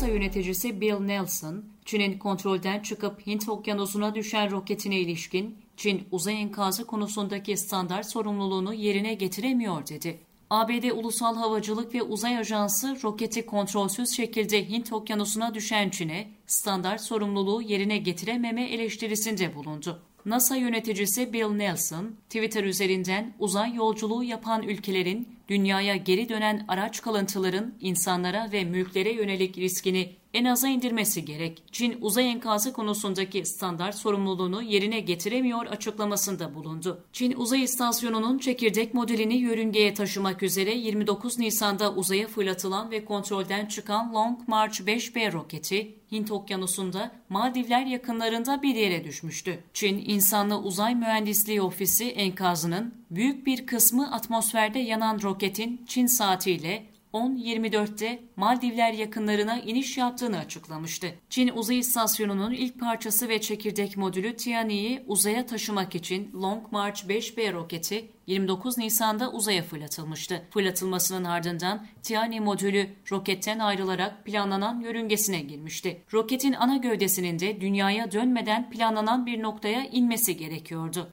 NASA yöneticisi Bill Nelson, Çin'in kontrolden çıkıp Hint okyanusuna düşen roketine ilişkin Çin uzay enkazı konusundaki standart sorumluluğunu yerine getiremiyor dedi. ABD Ulusal Havacılık ve Uzay Ajansı roketi kontrolsüz şekilde Hint okyanusuna düşen Çin'e standart sorumluluğu yerine getirememe eleştirisinde bulundu. NASA yöneticisi Bill Nelson, Twitter üzerinden uzay yolculuğu yapan ülkelerin dünyaya geri dönen araç kalıntıların insanlara ve mülklere yönelik riskini en aza indirmesi gerek. Çin uzay enkazı konusundaki standart sorumluluğunu yerine getiremiyor açıklamasında bulundu. Çin uzay istasyonunun çekirdek modelini yörüngeye taşımak üzere 29 Nisan'da uzaya fırlatılan ve kontrolden çıkan Long March 5B roketi Hint Okyanusu'nda Maldivler yakınlarında bir yere düşmüştü. Çin İnsanlı Uzay Mühendisliği Ofisi enkazının büyük bir kısmı atmosferde yanan roketin Çin saatiyle 10.24'te Maldivler yakınlarına iniş yaptığını açıklamıştı. Çin uzay istasyonunun ilk parçası ve çekirdek modülü Tianyi'yi uzaya taşımak için Long March 5B roketi 29 Nisan'da uzaya fırlatılmıştı. Fırlatılmasının ardından Tianyi modülü roketten ayrılarak planlanan yörüngesine girmişti. Roketin ana gövdesinin de dünyaya dönmeden planlanan bir noktaya inmesi gerekiyordu.